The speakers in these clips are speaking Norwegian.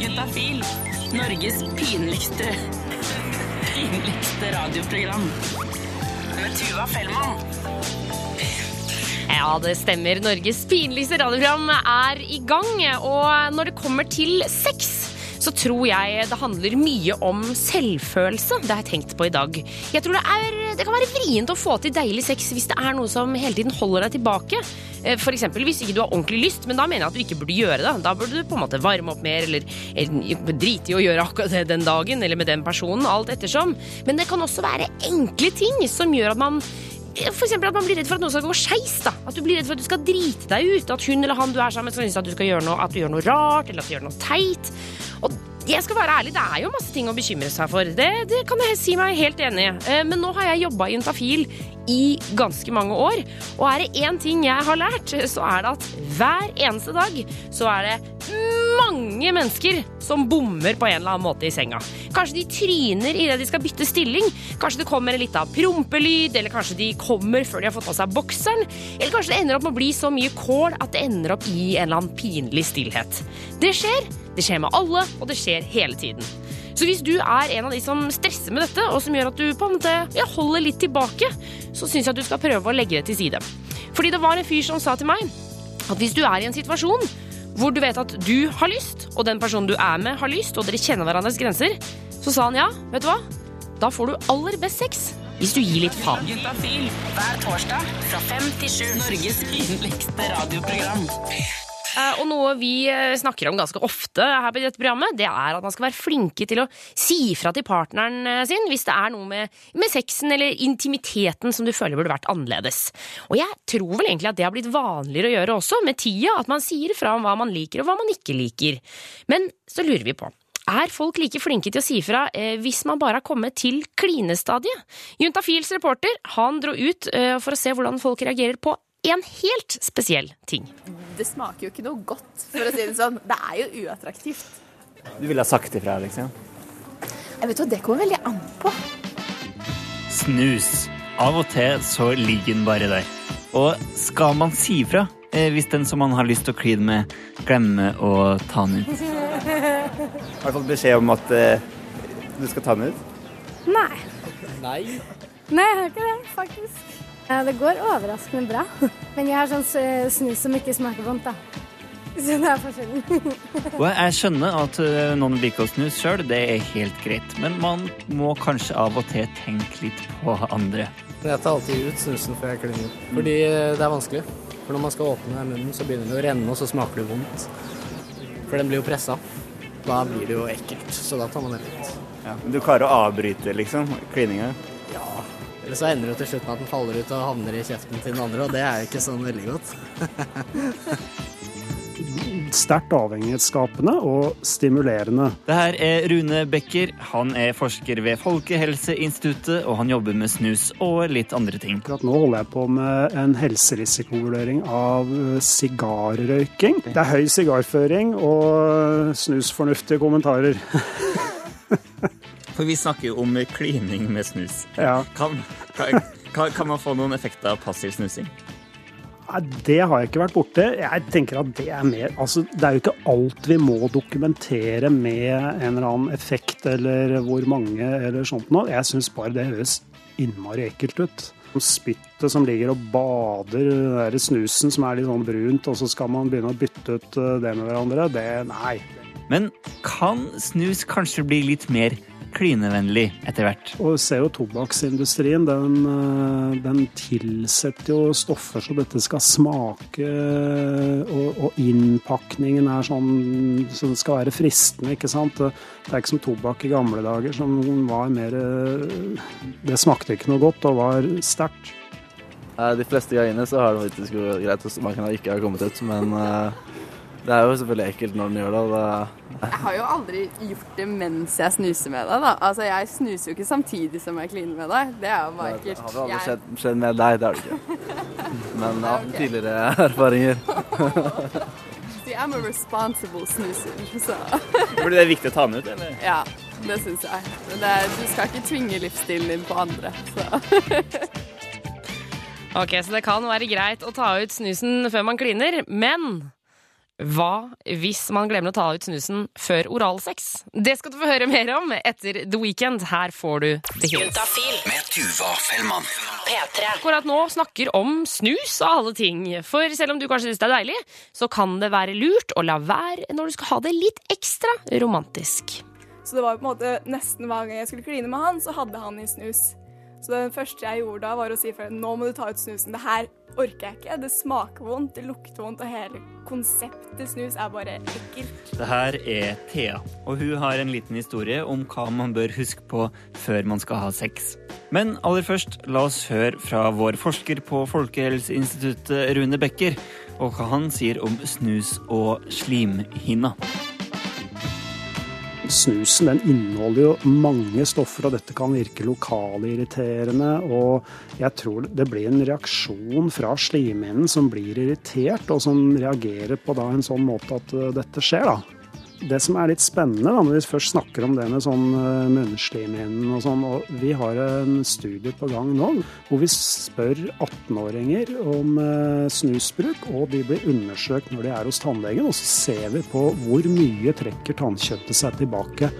Juntafil. Norges pinligste pinligste radioprogram. Med Tuva Fellmann. Ja, det stemmer. Norges pinligste radioprogram er i gang. Og når det kommer til sex, så tror jeg det handler mye om selvfølelse. Det har jeg tenkt på i dag. Jeg tror det, er, det kan være vrient å få til deilig sex hvis det er noe som hele tiden holder deg tilbake. F.eks. For eksempel hvis ikke du har ordentlig lyst, men da mener jeg at du ikke burde gjøre det. Da burde du på en måte varme opp mer, eller, eller drite i å gjøre akkurat det den dagen, eller med den personen, alt ettersom. Men det kan også være enkle ting som gjør at man eksempel at man blir redd for at noe skal gå skeis. At du blir redd for at du skal drite deg ut. At hun eller han du er sammen med skal synes at du skal gjøre noe, at du gjør noe rart eller at du gjør noe teit. Og jeg skal være ærlig, det er jo masse ting å bekymre seg for. Det, det kan jeg si meg helt enig i. Eh, Men nå har jeg jobba i Juntafil i ganske mange år. Og er det én ting jeg har lært, så er det at hver eneste dag så er det mange mennesker som bommer på en eller annen måte i senga. Kanskje de tryner idet de skal bytte stilling. Kanskje det kommer en liten prompelyd, eller kanskje de kommer før de har fått av seg bokseren. Eller kanskje det ender opp med å bli så mye kål at det ender opp i en eller annen pinlig stillhet. Det skjer. Det skjer med alle, og det skjer hele tiden. Så hvis du er en av de som stresser med dette, og som gjør at du på en måte holder litt tilbake, så syns jeg at du skal prøve å legge det til side. Fordi det var en fyr som sa til meg at hvis du er i en situasjon hvor du vet at du har lyst, og den personen du er med, har lyst, og dere kjenner hverandres grenser, så sa han ja, vet du hva? Da får du aller best sex hvis du gir litt faen. Hver torsdag fra fem til sju. Norges pinligste radioprogram. Eh, Og noe vi eh, snakker om ganske ofte her på dette programmet, det er at man skal være flinke til å si fra til partneren eh, sin hvis det er noe med, med sexen eller intimiteten som du føler burde vært annerledes. Og jeg tror vel egentlig at det har blitt vanligere å gjøre også, med tida, at man sier fra om hva man liker og hva man ikke liker. Men så lurer vi på. Er folk like flinke til å si fra eh, hvis man bare har kommet til klinestadiet? Juntafils reporter han dro ut eh, for å se hvordan folk reagerer på en helt spesiell ting. Det smaker jo ikke noe godt, for å si det sånn. Det er jo uattraktivt. Du ville ha sagt ifra, liksom? Jeg vet jo, Det kommer veldig an på. Snus. Av og til så ligger den bare der. Og skal man si ifra eh, hvis den som man har lyst til å kline med, glemmer å ta den ut? Har du fått beskjed om at eh, du skal ta den ut? Nei. Nei. Nei, jeg har ikke det, faktisk. Eh, Det går overraskende bra. Men jeg har sånn snus som ikke smaker vondt, da. Så det er forskjellen. Og jeg skjønner at eh, noen liker å snus sjøl, det er helt greit. Men man må kanskje av og til tenke litt på andre. Jeg tar alltid ut snusen før jeg klinger. Fordi eh, det er vanskelig. For når man skal åpne munnen, så begynner det å renne, og så smaker det vondt. For den blir jo pressa. Da blir det jo ekkelt, så da tar man det ut. Ja. Du klarer å avbryte, liksom, klininga? Ja. Eller så ender det til slutt med at den faller ut og havner i kjeften til den andre, og det er jo ikke sånn veldig godt. sterkt avhengighetsskapende og stimulerende. Det her er Rune Becker. Han er forsker ved Folkehelseinstituttet, og han jobber med snus og litt andre ting. Akkurat nå holder jeg på med en helserisikovurdering av eh, sigarrøyking. Det er høy sigarføring og snusfornuftige kommentarer. For vi snakker jo om klining med snus. Ja. Kan, kan, kan, man få noen effekter av passiv snusing? Nei, Det har jeg ikke vært borte. Jeg tenker at det er mer Altså, det er jo ikke alt vi må dokumentere med en eller annen effekt eller hvor mange eller sånt noe. Jeg syns bare det høres innmari ekkelt ut. Spyttet som ligger og bader, den der snusen som er litt sånn brunt, og så skal man begynne å bytte ut eh, det med hverandre. Det Nei. Men kan snus kanskje bli litt mer klinevennlig etter hvert? Og ser jo tobakksindustrien, den, eh, den tilsetter jo stoffer så dette skal smake, og, og innpakningen er sånn så det skal være fristende, ikke sant. Det er ikke som tobakk i gamle dager, som var mer eh, Det smakte ikke noe godt og var sterkt. Eh, De fleste gangene så har det faktisk greit, hvis man kan ikke ha kommet ut, men eh, det er jo selvfølgelig ekkelt når den gjør det. det. Jeg har jo aldri gjort det mens jeg snuser med deg, da. Altså, jeg snuser jo ikke samtidig som jeg kliner med deg. Det er jo bare Det har vel aldri Jeg- skjedd, skjedd med deg, det har det ikke. Men ja, okay. tidligere erfaringer. See, I'm a responsible snuser, så Blir det viktig å ta den ut, eller? ja, det syns jeg. Men det er, du skal ikke tvinge livsstilen din på andre, så Ok, Så det kan være greit å ta ut snusen før man kliner, men Hva hvis man glemmer å ta ut snusen før oralsex? Det skal du få høre mer om etter The Weekend. Her får du The Hills. Juntafil. Med Tuva Fellmann. P3. Akkurat nå snakker om snus og alle ting. For selv om du kanskje syns det er deilig, så kan det være lurt å la være når du skal ha det litt ekstra romantisk. Så det var på en måte nesten hver gang jeg skulle kline med han, så hadde han i snus. Så det første jeg gjorde da, var å si for henne nå må du ta ut snusen. Det her orker jeg ikke. Det smaker vondt, det lukter vondt, og hele konseptet snus er bare ekkelt. Det her er Thea, og hun har en liten historie om hva man bør huske på før man skal ha sex. Men aller først, la oss høre fra vår forsker på Folkehelseinstituttet, Rune Becker, og hva han sier om snus og slimhinna. Snusen den inneholder jo mange stoffer, og dette kan virke lokalirriterende. Og jeg tror det blir en reaksjon fra slimhinnen som blir irritert, og som reagerer på en sånn måte at eh, dette skjer, da. Det som er litt spennende da, når vi først snakker om det med sånn eh, munnslimhinnen og sånn, og vi har en studie på gang nå hvor vi spør 18-åringer om eh, snusbruk, og de blir undersøkt når de er hos tannlegen, og så ser vi på hvor mye trekker tannkjøttet seg tilbake.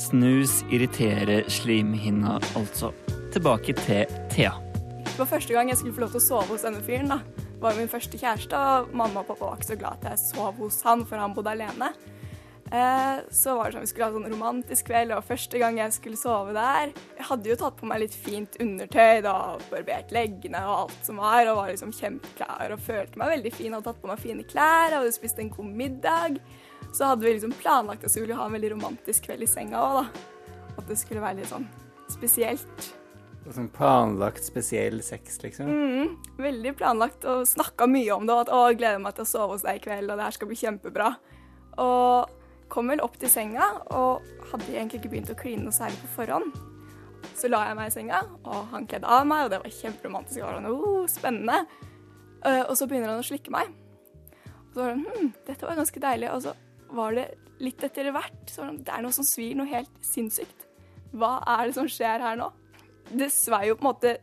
Snus irriterer slimhinna, altså. Tilbake til Thea. Det var første gang jeg skulle få lov til å sove hos denne fyren. da. Var min første kjæreste, og mamma og pappa var ikke så glad at jeg sov hos han, for han bodde alene. Eh, så var det sånn vi skulle ha sånn romantisk kveld, og første gang jeg skulle sove der Jeg hadde jo tatt på meg litt fint undertøy, da, barbert leggene og alt som var, og var liksom kjempeklar og følte meg veldig fin. Hadde tatt på meg fine klær, hadde spist en god middag. Så hadde vi liksom planlagt at vi skulle ha en veldig romantisk kveld i senga òg, da. At det skulle være litt sånn spesielt. Sånn planlagt spesiell sex, liksom. Mm, veldig planlagt og snakka mye om det. Og at å, jeg gleder meg til å sove hos deg i kveld, og det her skal bli kjempebra. Og kom vel opp til senga og hadde egentlig ikke begynt å kline noe særlig på forhånd. Så la jeg meg i senga, og han kledde av meg, og det var kjemperomantisk. Og var oh, spennende. Eh, og så begynner han å slikke meg. Og så var det hm, dette var ganske deilig. Og så var det litt etter hvert så var det, det er noe som svir, noe helt sinnssykt. Hva er det som skjer her nå? Det svei jo på en måte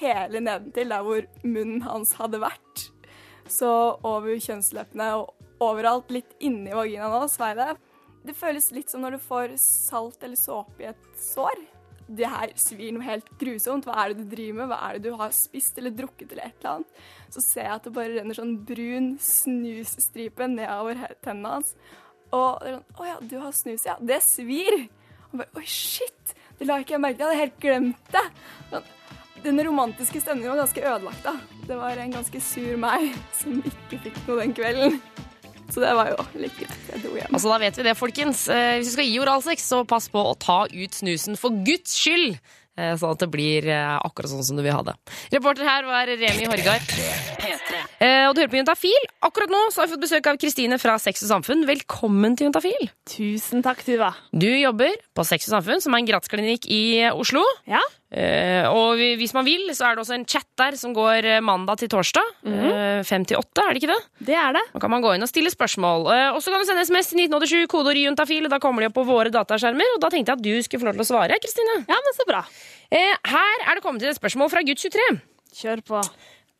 hele nedentil, der hvor munnen hans hadde vært. Så over kjønnsleppene og overalt, litt inni vaginaen nå, svei det. Det føles litt som når du får salt eller såpe i et sår. Det her svir noe helt grusomt. Hva er det du driver med? Hva er det du har spist eller drukket eller et eller annet? Så ser jeg at det bare renner sånn brun snusstripe nedover tennene hans. Og det er sånn Å ja, du har snus, ja. Det svir. Og bare Oi, shit. Det la ikke jeg merke til. Jeg hadde helt glemt det. Den romantiske stemningen var ganske ødelagt. da. Det var en ganske sur meg som ikke fikk noe den kvelden. Så det var jo litt greit. Jeg dro hjem. Altså, da vet vi det, folkens. Eh, Hvis du skal gi oralsex, så pass på å ta ut snusen for Guds skyld. Eh, Sånn at det blir eh, akkurat sånn som du vil ha det. Reporter her var Remi Horgard. Eh, Og du hører på Juntafil. Akkurat nå så har vi fått besøk av Kristine fra Sex og Samfunn. Velkommen til Juntafil. Tusen takk, Tuva. Du jobber på Sex og Samfunn, som er en gratisklinikk i Oslo. Ja. Eh, og vi- hvis man vil, så er det også en chat der som går eh, mandag til torsdag. eh, Fem til åtte, er det ikke det? Det er det. Da kan man gå inn og stille spørsmål. Og så kan du sende SMS til 1987, kodeord juntafil, og da kommer de opp på våre dataskjermer. Og da tenkte jeg at du skulle få lov til å svare, Kristine. Ja, men så bra. Her er det kommet til et spørsmål fra gutt 23. Kjør på.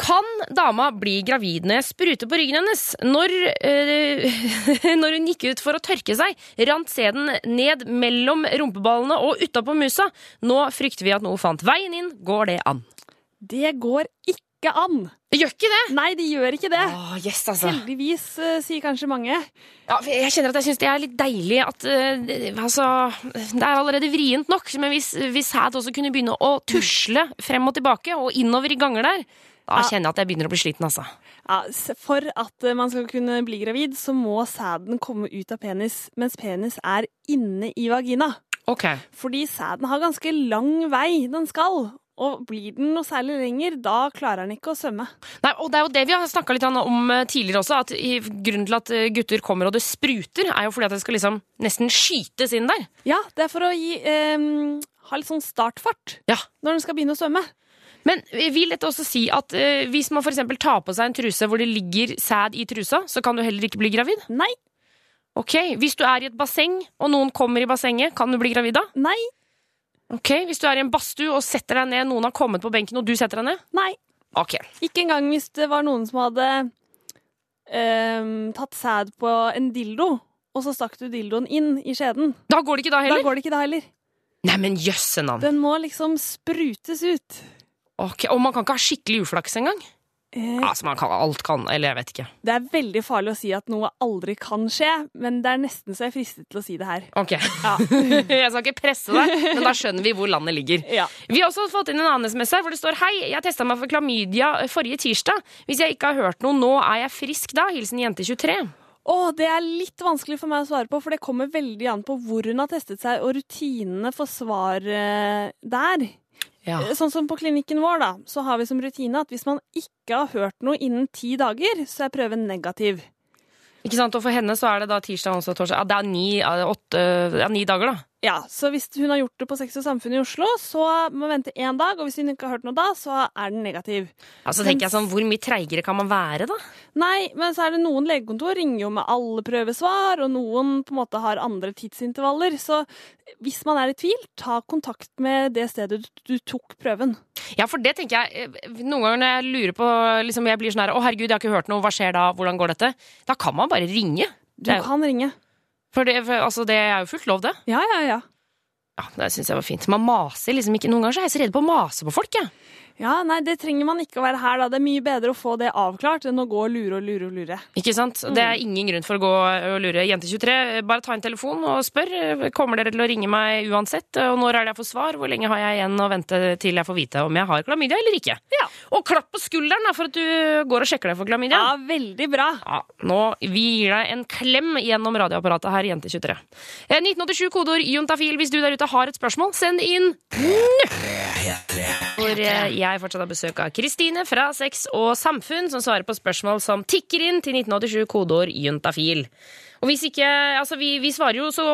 Kan dama bli gravid når jeg spruter på ryggen hennes? Når, øh, når hun gikk ut for å tørke seg, rant sæden ned mellom rumpeballene og utapå musa. Nå frykter vi at noe fant veien inn. Går det an? Det går ikke an. Det gjør ikke det? Nei, det gjør ikke det. Åh, yes, altså. Heldigvis, uh, sier kanskje mange. Ja, jeg kjenner at jeg syns det er litt deilig at uh, det- Altså, det er allerede vrient nok, men hvis, hvis sæd også kunne begynne å tusle frem og tilbake og innover i ganger der, da Ja. kjenner jeg at jeg begynner å bli sliten, altså. Ja, for at eh, man skal kunne bli gravid, så må sæden komme ut av penis mens penis er inne i vagina. Ok. Fordi sæden har ganske lang vei den skal. Og blir den noe særlig lenger, da klarer den ikke å svømme. Nei, og Det er jo det vi har snakka litt om eh, tidligere også. at Grunnen til at eh, gutter kommer og det spruter, er jo fordi at det skal liksom nesten skytes inn der. Ja, det er for å gi, eh, ha litt sånn startfart Ja. når den skal begynne å svømme. Men vil dette også si at eh, hvis man f.eks. tar på seg en truse hvor det ligger sæd i trusa, så kan du heller ikke bli gravid? Nei. Ok, Hvis du er i et basseng, og noen kommer i bassenget, kan du bli gravid da? Nei. Ok, Hvis du er i en badstue og setter deg ned, noen har kommet på benken og du setter deg ned? Nei. Ok. Ikke engang hvis det var noen som hadde ehm, tatt sæd på en dildo, og så stakk du dildoen inn i skjeden. Da går det ikke da heller? Da går det ikke da heller. Nei, men jøsse navn. Den må liksom sprutes ut. Ok, Og man kan ikke ha skikkelig uflaks engang? Eh, Altså, man kan alt kan, eller jeg vet ikke. Det er veldig farlig å si at noe aldri kan skje, men det er nesten så jeg er fristet til å si det her. Ok. Ja. jeg skal ikke presse deg, men da skjønner vi hvor landet ligger. Ja. Vi har også fått inn en annen SMS her hvor det står Hei, jeg testa meg for klamydia forrige tirsdag. Hvis jeg ikke har hørt noe nå, er jeg frisk da? Hilsen jente23. Å, det er litt vanskelig for meg å svare på, for det kommer veldig an på hvor hun har testet seg, og rutinene for svar eh, der. Ja. Sånn som på klinikken vår, da, så har vi som rutine at hvis man ikke har hørt noe innen ti dager, så er prøven negativ. Ikke sant? Og for henne så er det da tirsdag, onsdag, torsdag ja, Det er ni, åtte, ja, ni dager, da. Ja, så hvis hun har gjort det på Sex og Samfunn i Oslo, så må hun vente én dag, og hvis hun ikke har hørt noe da, så er den negativ. Altså tenker jeg sånn, Hvor mye treigere kan man være, da? Nei, men så er det noen legekontor ringer jo med alle prøvesvar, og noen på en måte har andre tidsintervaller. Så hvis man er i tvil, ta kontakt med det stedet du, tok prøven. Ja, for det tenker jeg eh, Noen ganger når jeg lurer på liksom Jeg blir sånn her Å, herregud, jeg har ikke hørt noe. Hva skjer da? Hvordan går dette? Da kan man bare ringe. Du kan ringe. For det, for, altså, det er jo fullt lov, det. Ja, ja, ja. Ja, Det syns jeg var fint. Man maser liksom ikke Noen ganger så er jeg så redd på å mase på folk, jeg. Ja, nei, det trenger man ikke å være her, da. Det er mye bedre å få det avklart enn å gå og lure og lure og lure. Ikke sant? Det er ingen grunn for å gå og lure. Jente23, bare ta en telefon og spør. Kommer dere til å ringe meg uansett? Og når er det jeg får svar? Hvor lenge har jeg igjen å vente til jeg får vite om jeg har klamydia eller ikke? Ja. Og klapp på skulderen da, for at du går og sjekker deg for klamydia. Ja, veldig bra. Ja, nå, Vi gir deg en klem gjennom radioapparatet her, Jente23. Eh, 1987, kodeord juntafil. Hvis du der ute har et spørsmål, send inn nå! Hvor eh, jeg fortsatt har besøk av Kristine fra Sex og Samfunn, som svarer på spørsmål som tikker inn til 1987, kodeord juntafil. Og hvis ikke Altså, vi, vi svarer jo så,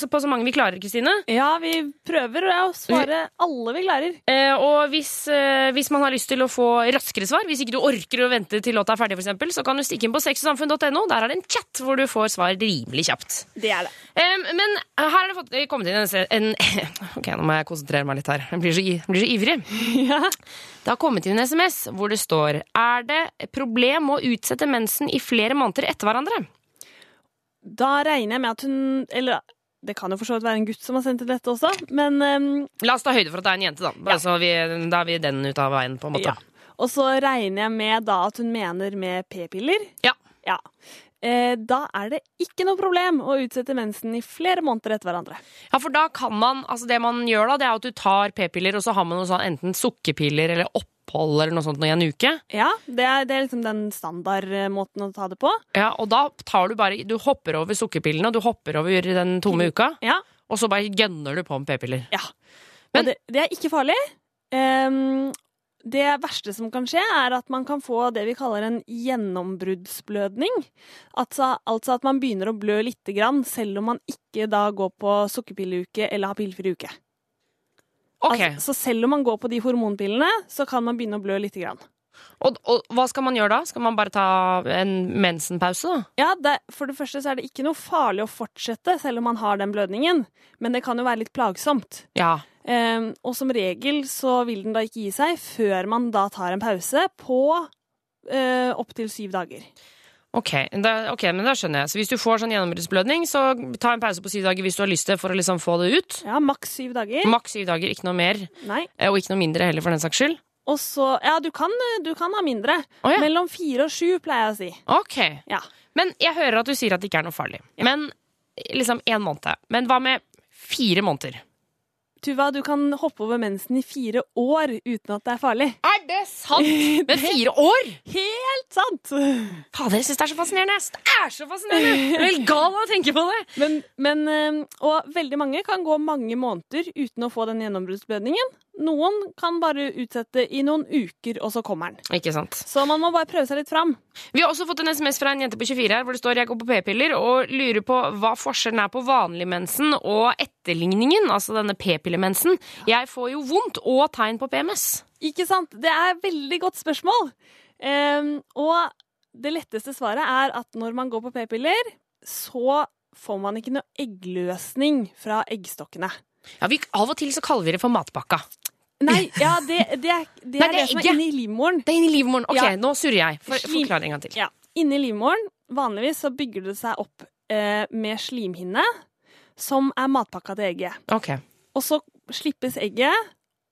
så på så mange vi klarer, Kristine. Ja, vi prøver å svare alle vi klarer. Eh, og hvis, eh, hvis man har lyst til å få raskere svar, hvis ikke du orker å vente til låta er ferdig, eksempel, så kan du stikke inn på sexogsamfunn.no. Der er det en chat hvor du får svar rimelig kjapt. Det er det. Eh, men her er det fått, kommet inn en, en Ok, nå må jeg konsentrere meg litt her. Jeg blir så, jeg blir så ivrig. Det har kommet inn en SMS hvor det står Er det problem å utsette mensen i flere måneder etter hverandre? Da regner jeg med at hun Eller det kan jo for så vidt være en gutt som har sendt inn dette også, men um, La oss ta høyde for at det er en jente, da. Bare så vi, da er vi den ut av veien, på en måte. Ja. Og så regner jeg med da at hun mener med p-piller. Ja. Ja. Eh, da er det ikke noe problem å utsette mensen i flere måneder etter hverandre. Ja, for da kan man, altså det man gjør da, det er at du tar p-piller, og så har man noe sånn enten sukkerpiller eller opphold eller noe sånt i en uke. Ja, det er, det er liksom den standardmåten å ta det på. Ja, og da tar du bare, du hopper over sukkerpillene, og du hopper over den tomme uka, Ja. og så bare gønner du på med p-piller. ja. Men- det, det er ikke farlig. Um, det verste som kan skje, er at man kan få det vi kaller en gjennombruddsblødning. Altså, altså at man begynner å blø lite grann, selv om man ikke da går på sukkerpilleuke eller har pillefri uke. Ok, Altså, så selv om man går på de hormonpillene, så kan man begynne å blø lite grann. og, og hva skal man gjøre da? Skal man bare ta en mensenpause da? Ja, det, For det første så er det ikke noe farlig å fortsette selv om man har den blødningen, men det kan jo være litt plagsomt. Ja. Um, og som regel så vil den da ikke gi seg før man da tar en pause på uh, opptil syv dager. Ok, da, ok, men da skjønner jeg. Så hvis du får sånn gjennombruddsblødning, så ta en pause på syv dager hvis du har lyst til for å liksom få det ut. Ja, maks syv dager. Maks syv dager, ikke noe mer. Nei. eh, Og ikke noe mindre heller, for den saks skyld. Og så Ja, du kan, du kan ha mindre. Oh, ja. Mellom fire og sju, pleier jeg å si. Ok. Ja. Men jeg hører at du sier at det ikke er noe farlig. Men liksom én måned. Men hva med fire måneder? Tuva, du kan hoppe over mensen i fire år uten at det er farlig. Er det sant? Men fire år? Helt sant! Fader, jeg syns det er så fascinerende. Det er så fascinerende! Jeg er helt gal av å tenke på det. Men, men, eh, og veldig mange kan gå mange måneder uten å få den gjennombruddsblødningen. Noen kan bare utsette i noen uker, og så kommer den. Ikke sant. Så man må bare prøve seg litt fram. Vi har også fått en SMS fra en jente på 24 her hvor det står jeg går på p-piller og lurer på hva forskjellen er på vanlig mensen og etterligningen, altså denne p-pillemensen. Jeg får jo vondt og tegn på PMS. Ikke sant? Det er et veldig godt spørsmål. Um, og det letteste svaret er at når man går på p-piller, så får man ikke noe eggløsning fra eggstokkene. Ja, vi, Av og til så kaller vi det for matpakka. Nei, ja, det, det er det, Nei, er det er det som er inni livmoren. Det er inni livmoren. Ok, Ja. nå surrer jeg. For, forklar en gang til. Ja. inni livmoren, vanligvis så bygger det seg opp eh, med slimhinne, som er matpakka til egget. Ok. Og så slippes egget,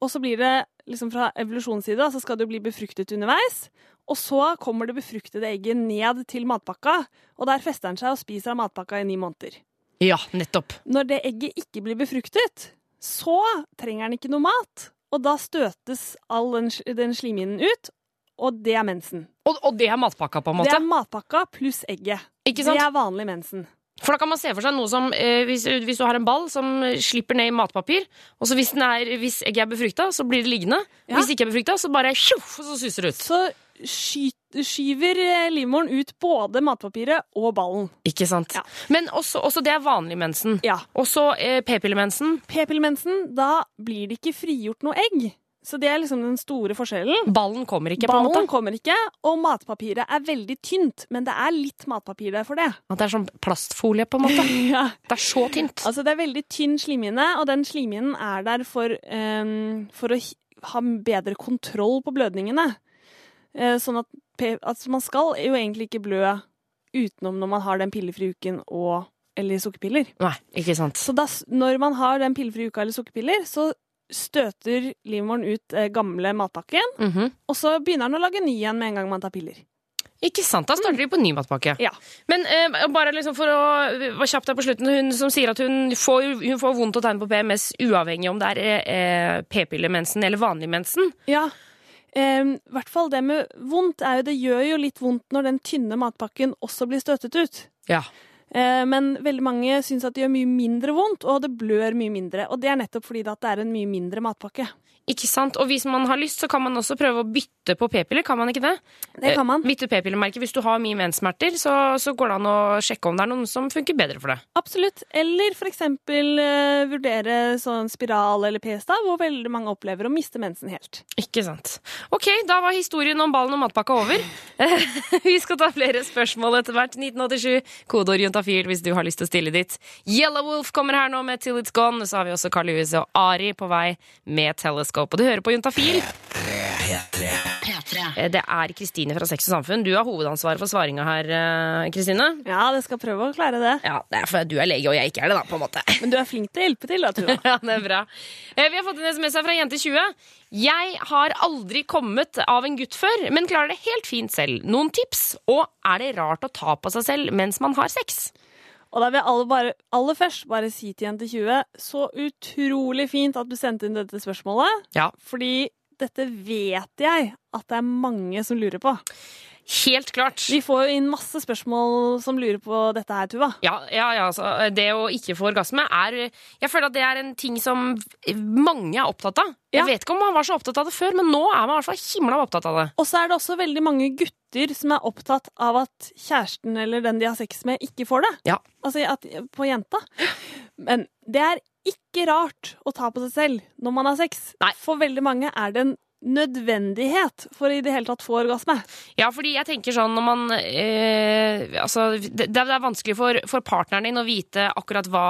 og så blir det liksom fra evolusjonens side, så skal det jo bli befruktet underveis. Og så kommer det befruktede egget ned til matpakka, og der fester den seg og spiser av matpakka i ni måneder. Ja, nettopp. Når det egget ikke blir befruktet, så trenger den ikke noe mat. Og da støtes all den, den slimhinnen ut, og det er mensen. Og, og det er matpakka, på en måte? Det er matpakka pluss egget. Ikke sant? Det er vanlig mensen. For da kan man se for seg noe som eh, hvis, hvis du har en ball som slipper ned i matpapir, og så hvis, den er, hvis egget er befrukta, så blir det liggende. Ja. Hvis det ikke er befrukta, så bare tjoff, så suser det ut. Så skyver eh, livmoren ut både matpapiret og ballen. Ikke sant? Men også, også det er vanlig mensen. Ja. Også eh, p-pillemensen. P-pillemensen, da blir det ikke frigjort noe egg. Så det er liksom den store forskjellen. Ballen kommer ikke, på en Ballen måte. kommer ikke, og matpapiret er veldig tynt, men det er litt matpapir der for det. At det er sånn plastfolie, på en måte. ja. Det er så tynt. Altså, det er veldig tynn slimhinne, og den slimhinnen er der for, um, for å ha bedre kontroll på blødningene. Eh, sånn at altså, man skal jo egentlig ikke blø utenom når man har den pillefrie uken og eller sukkerpiller. Nei, ikke sant. Så da, når man har den pillefrie uka eller sukkerpiller, så støter livmoren ut eh, gamle matpakken, Mhm. og så begynner den å lage ny igjen med en gang man tar piller. Ikke sant, Da starter de på ny matpakke. Ja. Men eh, bare liksom for å være kjapp der på slutten, hun som sier at hun får, hun får vondt og tegn på PMS uavhengig om det er eh, p-pillemensen eller vanlig mensen. Ja. I hvert fall det med vondt er jo Det gjør jo litt vondt når den tynne matpakken også blir støtet ut. Ja. Eh, men veldig mange syns at det gjør mye mindre vondt, og det blør mye mindre. Og det er nettopp fordi det er en mye mindre matpakke. Ikke sant? Og hvis man har lyst, så kan man også prøve å bytte på p-piller. Kan man ikke det? Det kan man. Eh, Bytte p-pillemerke. Hvis du har mye menssmerter, så, så går det an å sjekke om det er noen som funker bedre for det. Absolutt. Eller for eksempel uh, vurdere sånn spiral eller p-stav, hvor veldig mange opplever å miste mensen helt. Ikke sant. Ok, da var historien om ballen og matpakka over. Vi skal ta flere spørsmål etter hvert. 1987, kodeord juntafil hvis du har lyst til å stille ditt. Yellow Wolf kommer her nå med Till It's Gone. Så har vi også Carl Lewis og Ari på vei med Telescope. Og du hører på Juntafil. Eh, Det er Kristine fra Sex og Samfunn. Du har hovedansvaret for svaringa her, eh, Kristine. Ja, det skal prøve å klare det. Ja, det er fordi du er lege og jeg ikke er det, da, på en måte. Men du er flink til å hjelpe til, da, Tuva. Ja, det er bra. Eh, Vi har fått en SMS her fra Jente20. Jeg har aldri kommet av en gutt før, men klarer det helt fint selv. Noen tips? Og er det rart å ta på seg selv mens man har sex? Og da vil jeg aller, bare, aller først bare si til Jente20 så utrolig fint at du sendte inn dette spørsmålet. Ja. Fordi dette vet jeg at det er mange som lurer på. Helt klart. Vi får jo inn masse spørsmål som lurer på dette her, Tuva. Ja, ja, ja altså, det å ikke få orgasme er Jeg føler at det er en ting som mange er opptatt av. Jeg vet ikke om man var så opptatt av det før, men nå er man i hvert fall himla opptatt av det. Og så er det også veldig mange gutter som er opptatt av at kjæresten eller den de har sex med, ikke får det. Ja. Altså at, på jenta. Men det er ikke rart å ta på seg selv når man har sex. For veldig mange er det en nødvendighet for å i det hele tatt få orgasme. Ja, fordi jeg tenker sånn når man eh, Altså, det, det er vanskelig for, for partneren din å vite akkurat hva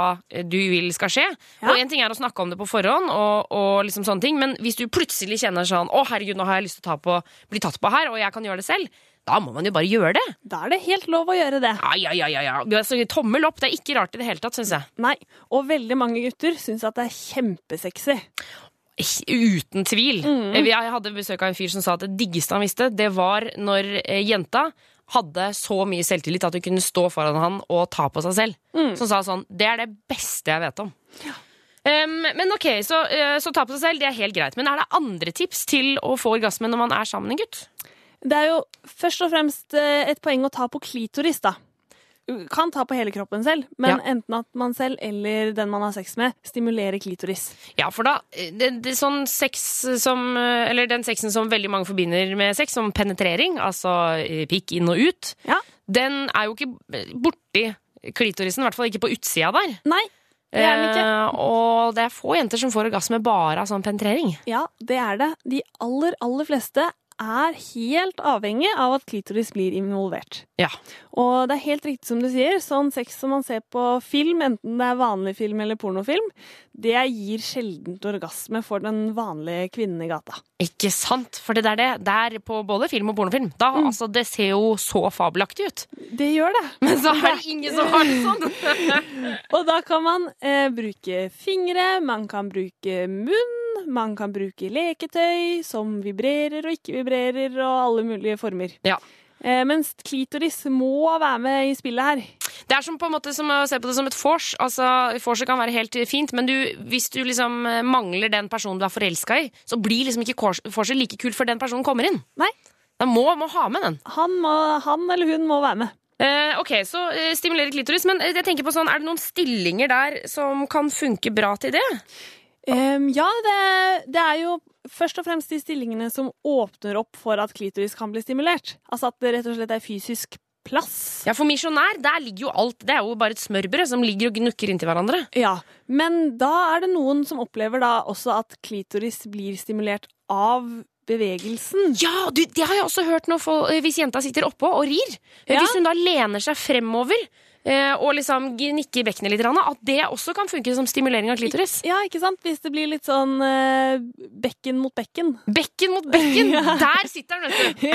du vil skal skje. Ja. Og en ting er å snakke om det på forhånd, og, og liksom sånne ting, men hvis du plutselig kjenner sånn Å, herregud, nå har jeg lyst til å ta på, bli tatt på her, og jeg kan gjøre det selv. Da må man jo bare gjøre det. Da er det helt lov å gjøre det. Ja, ja, ja, ja, ja. Tommel opp. Det er ikke rart i det hele tatt, syns jeg. Nei, og veldig mange gutter syns at det er kjempesexy. Uten tvil. Mm. Eh, Jeg hadde besøk av en fyr som sa at det diggeste han visste, det var når eh, jenta hadde så mye selvtillit at hun kunne stå foran han og ta på seg selv. Mm. Som sa sånn Det er det beste jeg vet om. Um, men ok, så, eh, så ta på seg selv, det er helt greit. Men er det andre tips til å få orgasme når man er sammen med en gutt? Det er jo først og fremst et poeng å ta på klitoris, da. Kan ta på hele kroppen selv, men Ja. enten at man selv eller den man har sex med, stimulerer klitoris. Ja, for da det, det er sånn sex som Eller den sexen som veldig mange forbinder med sex, som penetrering, altså eh, pikk inn og ut, Ja. den er jo ikke borti klitorisen, i hvert fall ikke på utsida der. Nei, det er den ikke. Eh, og det er få jenter som får orgasme bare av sånn penetrering. Ja, det er det. De aller, aller fleste er helt avhengig av at klitoris blir involvert. Ja. Og det er helt riktig som du sier, sånn sex som man ser på film, enten det er vanlig film eller pornofilm, det gir sjeldent orgasme for den vanlige kvinnen i gata. Ikke sant? For det er det. Det er på både film og pornofilm. Da, altså, det ser jo så fabelaktig ut. Det gjør det. Men så er det ingen som har det sånn. Og da kan man eh, bruke fingre, man kan bruke munn, man kan bruke leketøy som vibrerer og ikke vibrerer, og alle mulige former. Ja. Eh, mens klitoris må være med i spillet her. Det er som på en måte som å se på det som et vors. Altså, vorset kan være helt fint, men du, hvis du liksom eh, mangler den personen du er forelska i, så blir liksom ikke vorset like kult før den personen kommer inn. Nei. Da må, må ha med den. Han, må, han eller hun må være med. Eh, ok, så eh, stimulerer klitoris. Men jeg tenker på sånn, er det noen stillinger der som kan funke bra til det? Em, ja, det, det er jo først og fremst de stillingene som åpner opp for at klitoris kan bli stimulert. Altså at det rett og slett er fysisk plass. Ja, For misjonær, der ligger jo alt. Det er jo bare et smørbrød som ligger og gnukker inntil hverandre. Ja, men da er det noen som opplever da også at klitoris blir stimulert av bevegelsen. Ja, du, det har jeg også hørt når folk, eh, hvis jenta sitter oppå og rir. Ja. Hvis hun da lener seg fremover og liksom gnikke i bekkenet litt, at det også kan funke som stimulering av klitoris. Ja, ikke sant? Hvis det blir litt sånn eh, bekken mot bekken. Bekken mot bekken! Ja. Der sitter den, vet du!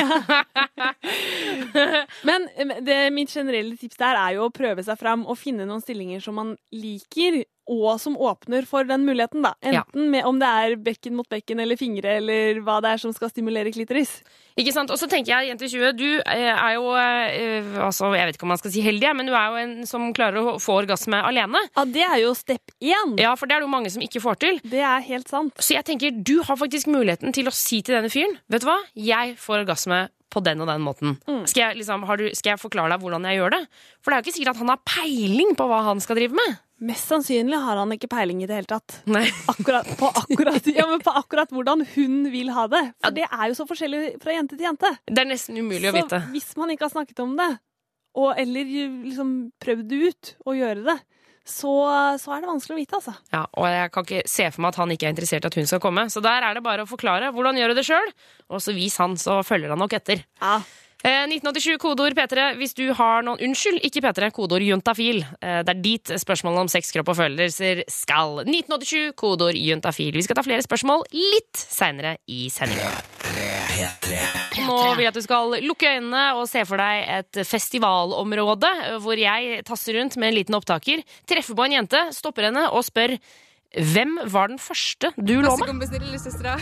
Men eh, det, mitt generelle tips der er jo å prøve seg fram og finne noen stillinger som man liker, og som åpner for den muligheten, da. Enten med om det er bekken mot bekken eller fingre, eller hva det er som skal stimulere klitoris. Ikke sant? Og så tenker jeg, jente 20, du eh, er jo eh, altså, Jeg vet ikke om man skal si heldig, men du er jo en som klarer å få orgasme alene. Ja, det er jo step én. Ja, for det er det jo mange som ikke får til. Det er helt sant. Så jeg tenker, du har faktisk muligheten til å si til denne fyren Vet du hva, jeg får orgasme på den og den måten. Mm. Skal, jeg, liksom, har du, skal jeg forklare deg hvordan jeg gjør det? For det er jo ikke sikkert at han har peiling på hva han skal drive med. Mest sannsynlig har han ikke peiling i det hele tatt. Nei. Akkurat, på, akkurat, ja, men på akkurat hvordan hun vil ha det. For det er jo så forskjellig fra jente til jente. Det er nesten umulig å vite. Så hvis man ikke har snakket om det, og, eller liksom prøvd det ut å gjøre det, så, så er det vanskelig å vite, altså. Ja, og jeg kan ikke se for meg at han ikke er interessert i at hun skal komme. Så der er det bare å forklare hvordan gjør du det sjøl, og så vis han, så følger han nok etter. Ja. Eh, 1987, kodeord P3 hvis du har noen Unnskyld, ikke P3, kodeord juntafil. Eh, det er dit spørsmålene om sex, kropp og følelser skal. 1987, kodeord juntafil. Vi skal ta flere spørsmål litt seinere i sendinga. Nå vil jeg at du skal lukke øynene og se for deg et festivalområde eh, hvor jeg tasser rundt med en liten opptaker, treffer på en jente, stopper henne og spør hvem var den første du lå med? Bestekompisen til lillesøstera.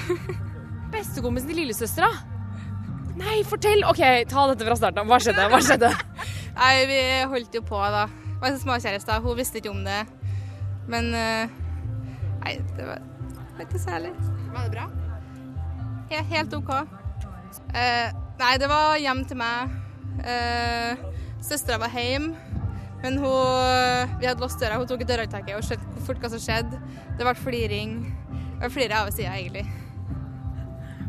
Bestekompisen til lillesøstera? Nei, fortell! Ok, ta dette fra starten av. Hva skjedde? Hva skjedde? Nei, vi holdt jo på, da. Det Var en småkjærester. Hun visste ikke om det. Men eh, Nei, det var, ikke særlig. Var det bra? Ja, helt OK. Uh, nei, det var hjem til meg. Uh, Søstera var hjemme. Men hun, vi hadde låst døra, hun tok dørhåndtaket og skjønte hvor fort hva som skjedde. Det ble fliring. Det ble flere av sida, egentlig.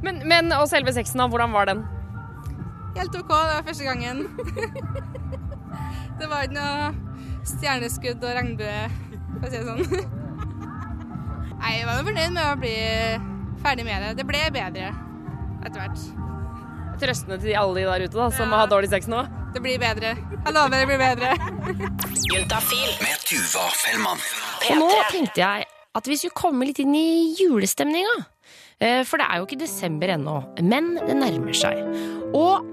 Men, men og selve sexen, da? Hvordan var den? Helt OK, det var første gangen. det var ikke noe stjerneskudd og regnbue, for å si det sånn. Nei, jeg var jo fornøyd med å bli ferdig med det. Det ble bedre etter hvert. Trøstende til alle de der ute da, som har dårlig sex nå. Det blir bedre. Jeg lover det blir bedre. Med Tuva Fellmann. Og nå tenkte jeg at vi skulle komme litt inn i julestemninga. Eh, For det er jo ikke desember ennå, men det nærmer seg. Og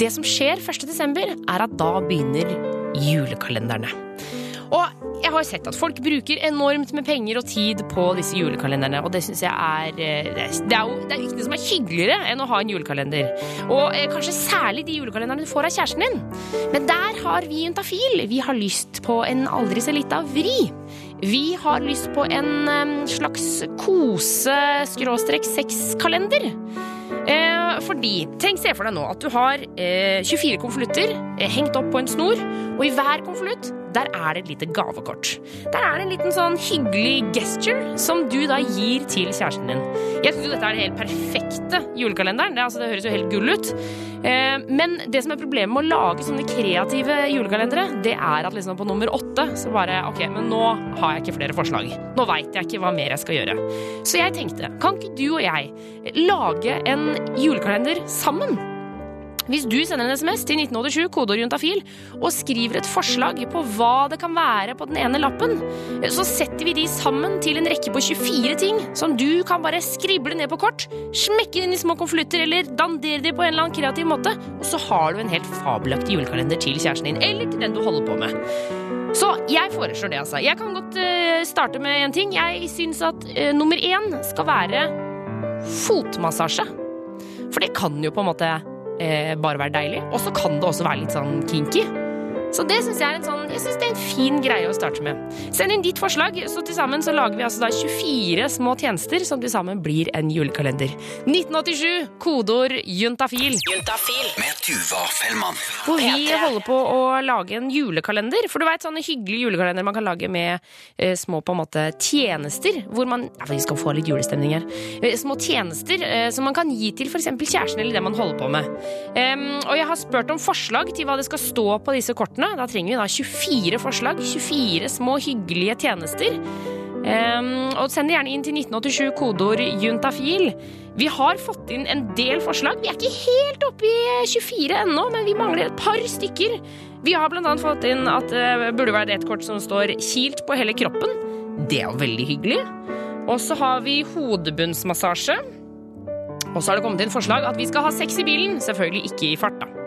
det som skjer 1. desember, er at da begynner julekalenderne. Jeg har sett at folk bruker enormt med penger og tid på disse julekalenderne, og det syns jeg er eh, Det er er jo det er ikke noe som er hyggeligere enn å ha en julekalender. Og eh, kanskje særlig de julekalenderne du får av kjæresten din. Men der har vi Juntafil. Vi har lyst på en aldri så lita vri. Vi har lyst på en em, slags kose-sexkalender. Eh, fordi, tenk se for deg nå at du har eh, 24 konvolutter eh, hengt opp på en snor, og i hver konvolutt der er det et lite gavekort. Der er det en liten sånn hyggelig gesture som du da gir til kjæresten din. Jeg syns jo dette er den helt perfekte julekalenderen. Det, altså, det høres jo helt gull ut. Eh, men det som er problemet med å lage sånne kreative julekalendere, det er at liksom på nummer åtte så bare OK, men nå har jeg ikke flere forslag. Nå veit jeg ikke hva mer jeg skal gjøre. Så jeg tenkte, kan ikke du og jeg lage en julekalender sammen? Hvis du sender en SMS til 1987, kodeord juntafil, og skriver et forslag på hva det kan være på den ene lappen, så setter vi de sammen til en rekke på 24 ting som du kan bare skrible ned på kort, smekke inn i små konvolutter eller dandere de på en eller annen kreativ måte, og så har du en helt fabelaktig julekalender til kjæresten din, eller til den du holder på med. Så jeg foreslår det, altså. Jeg kan godt uh, starte med en ting. Jeg syns at uh, nummer én skal være fotmassasje. For det kan jo på en måte eh, bare være deilig. Og så kan det også være litt sånn kinky. Så det syns jeg er en sånn, jeg synes det er en fin greie å starte med. Send inn ditt forslag, så til sammen så lager vi altså da 24 små tjenester som til sammen blir en julekalender. 1987, kodeord juntafil. Juntafil med Tuva Fellmann. Hvor vi holder på å lage en julekalender. For du vet, sånne hyggelige julekalender man kan lage med eh, små på en måte tjenester. Hvor man ja, Vi skal få litt julestemning her. Eh, små tjenester eh, som man kan gi til f.eks. kjæresten eller det man holder på med. Og jeg har spurt om forslag til hva det skal stå på disse kortene. Da trenger vi da 24 forslag. 24 små hyggelige tjenester. Um, og send det gjerne inn til 1987 kodeord juntafil. Vi har fått inn en del forslag. Vi er ikke helt oppe i 24 ennå, men vi mangler et par stykker. Vi har annet fått inn at det burde være et kort som står 'kilt på hele kroppen'. Det er jo veldig hyggelig. Og så har vi hodebunnsmassasje. Og så har det kommet inn forslag at vi skal ha sex i bilen. Selvfølgelig ikke i fart, da.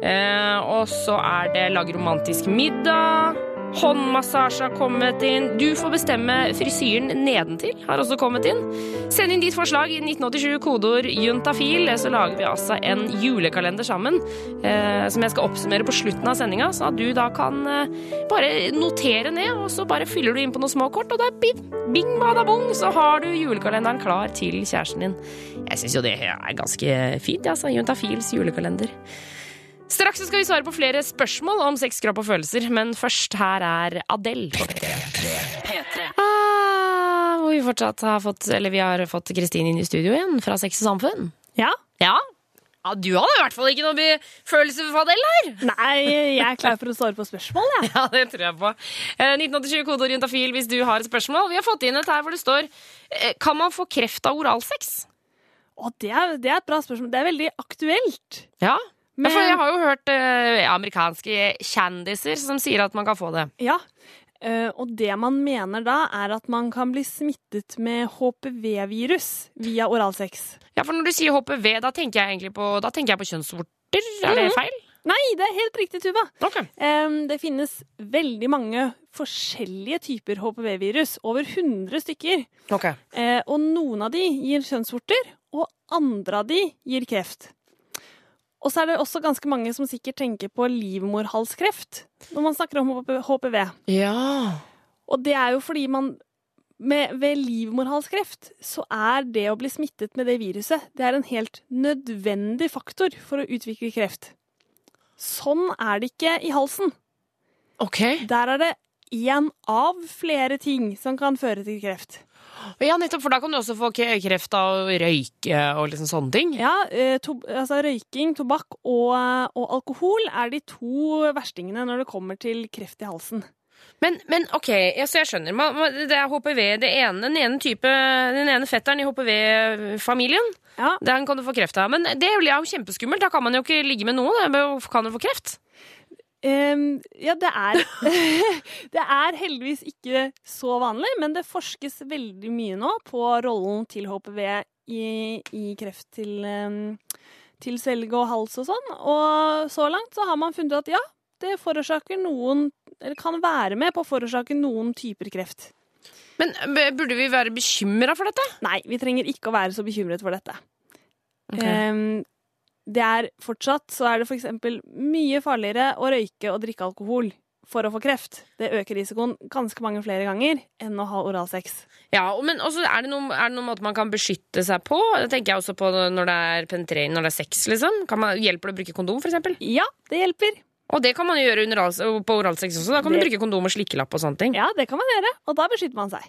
Eh, og så er det lage romantisk middag. Håndmassasje har kommet inn. Du får bestemme frisyren nedentil. Har også kommet inn. Send inn ditt forslag i 1987, kodeord juntafil. Så lager vi altså en julekalender sammen eh, som jeg skal oppsummere på slutten av sendinga, så at du da kan eh, bare notere ned, og så bare fyller du inn på noen små kort, og da bing, bada bong, så har du julekalenderen klar til kjæresten din. Jeg syns jo det er ganske fint, altså. Juntafils julekalender. Straks skal vi svare på flere spørsmål om sex, kropp og følelser, men først her er Adele. Ah, hvor vi fortsatt har fått Eller vi har fått Kristine inn i studio igjen fra Sex og Samfunn. Ja. Ja, ja Du hadde i hvert fall ikke noe følelse for Adele her! Nei, jeg er klar for å svare på spørsmål, jeg. Ja, det tror jeg på. Eh, 1987 kodeord juntafil hvis du har et spørsmål. Vi har fått inn et her hvor det står eh, Kan man få kreft av oralsex? Å, det er, det er et bra spørsmål. Det er veldig aktuelt. Ja. Men- For jeg har jo hørt eh, amerikanske kjendiser som sier at man kan få det. Ja. Uh, og det man mener da, er at man kan bli smittet med HPV-virus via oralsex. Ja, for når du sier HPV, da tenker jeg egentlig på, da tenker jeg på kjønnsvorter. Er det Mhm. feil? Nei, det er helt riktig, Tuva. Okay. Um, det finnes veldig mange forskjellige typer HPV-virus. Over 100 stykker. Okay. Uh, og noen av de gir kjønnsvorter, og andre av de gir kreft. Og så er det også ganske mange som sikkert tenker på livmorhalskreft når man snakker om HPV. Ja. Og det er jo fordi man med, Ved livmorhalskreft så er det å bli smittet med det viruset det er en helt nødvendig faktor for å utvikle kreft. Sånn er det ikke i halsen. Ok. Der er det én av flere ting som kan føre til kreft. Ja, nettopp, for da kan du også få kreft av å røyke og liksom sånne ting. Ja, eh, to, altså Røyking, tobakk og, og alkohol er de to verstingene når det kommer til kreft i halsen. Men, men ok, ja, så jeg skjønner. Man, det er HPV, det ene, den ene type, den ene fetteren i HPV-familien. Ja. Den kan du få kreft av. Men det er jo kjempeskummelt. Da kan man jo ikke ligge med noen. Da kan du få kreft. Ehm, ja, det er Det er heldigvis ikke så vanlig, men det forskes veldig mye nå på rollen til HPV i, i kreft til, um, til svelge og hals og sånn. Og så langt så har man funnet ut at ja, det forårsaker noen Eller kan være med på å forårsake noen typer kreft. Men burde vi være bekymra for dette? Nei, vi trenger ikke å være så bekymret for dette. Ok. Ehm, det er fortsatt så er det f.eks. mye farligere å røyke og drikke alkohol for å få kreft. Det øker risikoen ganske mange flere ganger enn å ha oralsex. Ja, men også er det, noen, er det noen måte man kan beskytte seg på? Det tenker jeg også på når det er penetrering, når det er sex, liksom. Kan man, hjelper det å bruke kondom, eksempel? Ja, det hjelper. Og det kan man jo gjøre under på oralsex også. Da kan Det- du bruke kondom og slikkelapp og sånne ting. Ja, det kan man gjøre, og da beskytter man seg.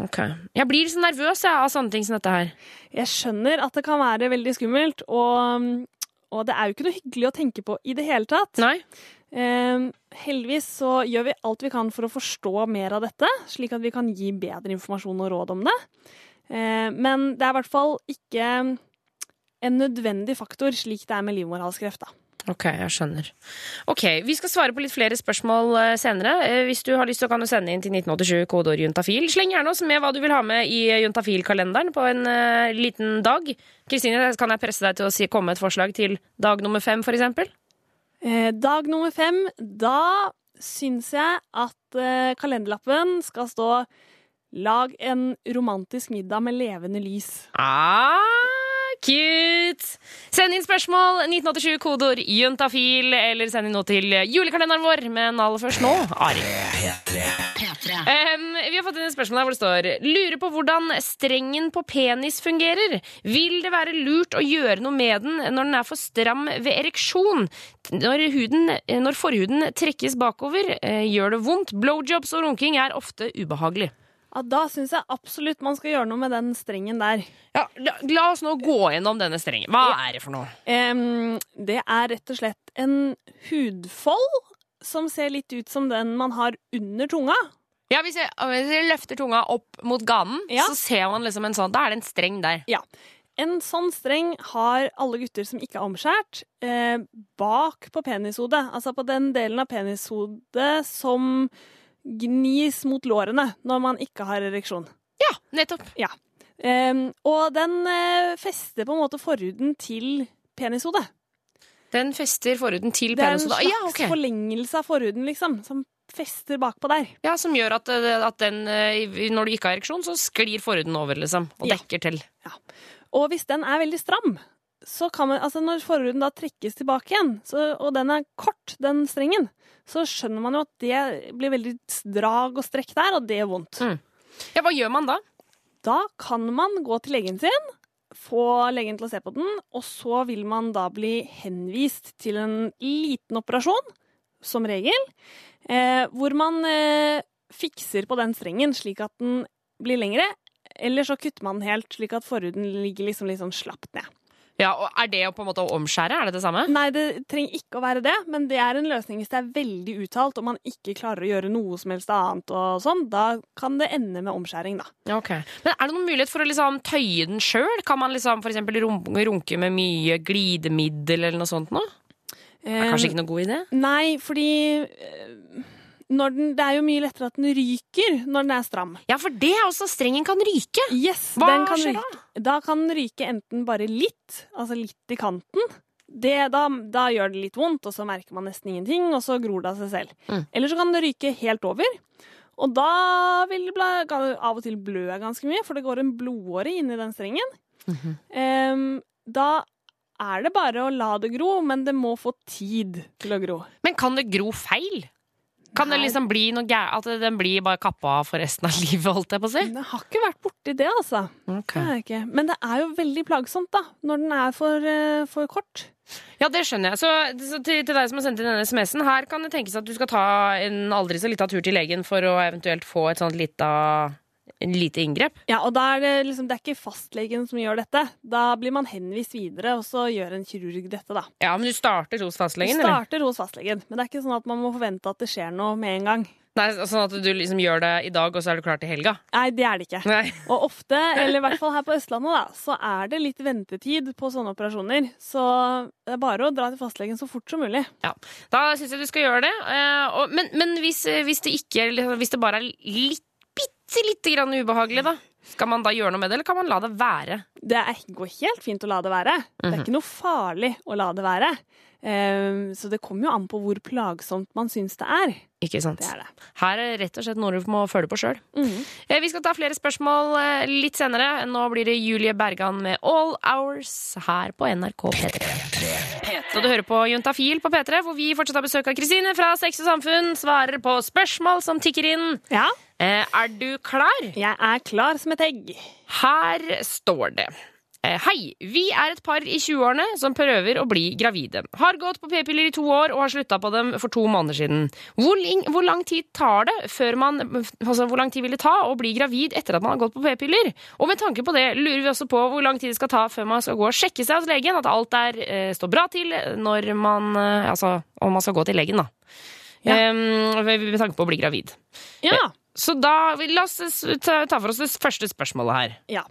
Ok. Jeg blir så nervøs jeg, av sånne ting som dette her. Jeg skjønner at det kan være veldig skummelt, og, og det er jo ikke noe hyggelig å tenke på i det hele tatt. Nei. Eh, heldigvis så gjør vi alt vi kan for å forstå mer av dette, slik at vi kan gi bedre informasjon og råd om det. Eh, men det er i hvert fall ikke en nødvendig faktor, slik det er med livmorhalskreft. da. Ok, jeg skjønner. Ok, Vi skal svare på litt flere spørsmål eh, senere. Eh, Hvis du har lyst, så kan du sende inn til 1987 kodeord juntafil. Sleng gjerne oss med hva du vil ha med i juntafil-kalenderen på en uh, liten dag. Kristine, kan jeg presse deg til å si, komme med et forslag til dag nummer fem, for eksempel? Eh, dag nummer fem, da syns jeg at eh, kalenderlappen skal stå Lag en romantisk middag med levende lys. Ah, cute! Send inn spørsmål 1987 kodeord juntafil, eller send inn noe til julekalenderen vår. Men aller først nå, Ari. Um, vi har fått inn et spørsmål her hvor det står Lurer på hvordan strengen på penis fungerer. Vil det være lurt å gjøre noe med den når den er for stram ved ereksjon? Når, huden, når forhuden trekkes bakover, eh, gjør det vondt. Blowjobs og runking er ofte ubehagelig. Ja, Da syns jeg absolutt man skal gjøre noe med den strengen der. Ja, la, la oss nå gå gjennom denne strengen. Hva er det for noe? Um, det er rett og slett en hudfold som ser litt ut som den man har under tunga. Ja, Hvis jeg, hvis jeg løfter tunga opp mot ganen, Ja. så ser man liksom en sånn Da er det en streng der. Ja. En sånn streng har alle gutter som ikke er omskjært, eh, bak på penishodet. Altså på den delen av penishodet som gnis mot lårene når man ikke har ereksjon. Ja, nettopp. Ja. Um, og den uh, fester på en måte forhuden til penishodet. Den fester forhuden til Det er en slags Ja, okay. forlengelse av forhuden, liksom, som fester bakpå der. Ja, Som gjør at, eh, at den, eh, når du ikke har ereksjon, så sklir forhuden over, liksom. Og Ja. dekker til. Ja. Og hvis den er veldig stram, så kan man, altså når forhuden da trekkes tilbake igjen, så, og den er kort, den strengen, så skjønner man jo at det blir veldig drag og strekk der, og det gjør vondt. Mm. Ja, Hva gjør man da? Da kan man gå til legen sin, få legen til å se på den, og så vil man da bli henvist til en liten operasjon, som regel, eh, hvor man eh, fikser på den strengen slik at den blir lengre, eller så kutter man den helt slik at forhuden ligger liksom litt sånn slapt ned. Ja, og Er det å på en måte å omskjære? Er det det samme? Nei, det trenger ikke å være det, men det er en løsning hvis det er veldig uttalt og man ikke klarer å gjøre noe som helst annet og sånn. Da kan det ende med omskjæring, da. Ok. Men Er det noen mulighet for å liksom tøye den sjøl? Kan man liksom eksempel runke med mye glidemiddel eller noe sånt nå? Det er kanskje ikke noe god idé? Nei, fordi den, det er jo mye lettere at den ryker når den er stram. Ja, for det er også strengen kan ryke. Yes, Hva den kan skjer ryke. Da kan den ryke enten bare litt, altså litt i kanten. Det, da, da gjør det litt vondt, og så merker man nesten ingenting, og så gror det av seg selv. Mm. Eller så kan det ryke helt over. Og da vil det av og til blø ganske mye, for det går en blodåre inni den strengen. Mm -hmm. um, da er det bare å la det gro, men det må få tid til å gro. Men kan det gro feil? Kan det liksom bli noe gæ At den blir bare kappa for resten av livet, holdt jeg på å si? Det har ikke vært borti det, altså. Okay. Det. Men det er jo veldig plagsomt, da, når den er for, eh, for kort. Ja, det skjønner jeg. Så, så til, til deg som har sendt inn denne SMS-en, her kan det tenkes at du skal ta en aldri så lita tur til legen for å eventuelt få et sånt lita, en lite inngrep. Ja, og da er det liksom, det er ikke fastlegen som gjør dette. Da blir man henvist videre, og så gjør en kirurg dette, da. Ja, men du starter hos Du fastlegen, eller? starter hos fastlegen, men det er ikke sånn at man må forvente at det skjer noe med en gang. Nei, sånn at du liksom gjør det i dag, og så er du klar til helga? Nei, det er det ikke. Nei. Og ofte, eller i hvert fall her på Østlandet, da, så er det litt ventetid på sånne operasjoner. Så det er bare å dra til fastlegen så fort som mulig. Ja, Da syns jeg du skal gjøre det. Eh, men men hvis, hvis, det ikke, hvis det bare er litt, bitte lite grann ubehagelig, da? Skal man da gjøre noe med det, eller kan man la det være? Det er, går helt fint å la det være. Det er Mhm. ikke noe farlig å la det være. Ehm, så det kommer jo an på hvor plagsomt man syns det er. Ikke sant? Det er det. Her er rett og slett noe du må føle på sjøl. Mm Eh, Vi skal ta flere spørsmål eh, litt senere. Nå blir det Julie Bergan med All Hours her på NRK P3. Så du hører på Juntafil på P3, hvor vi fortsatt har besøk av Kristine fra Sex og Samfunn. Svarer på spørsmål som tikker inn. Ja. Eh, Er du klar? Jeg er klar som et egg. Her står det Eh, Hei, vi er et par i 20-årene som prøver å bli gravide. Har gått på p-piller i to år og har slutta på dem for to måneder siden. Hvor, hvor lang tid tar det før man Altså, hvor lang tid vil det ta å bli gravid etter at man har gått på p-piller? Og med tanke på det lurer vi også på hvor lang tid det skal ta før man skal gå og sjekke seg hos legen, at alt der eh, står bra til når man eh, Altså, om man skal gå til legen, da. Ja. Um, med tanke på å bli gravid. Ja. Eh, Så da la oss ta, for oss det første spørsmålet her. Ja.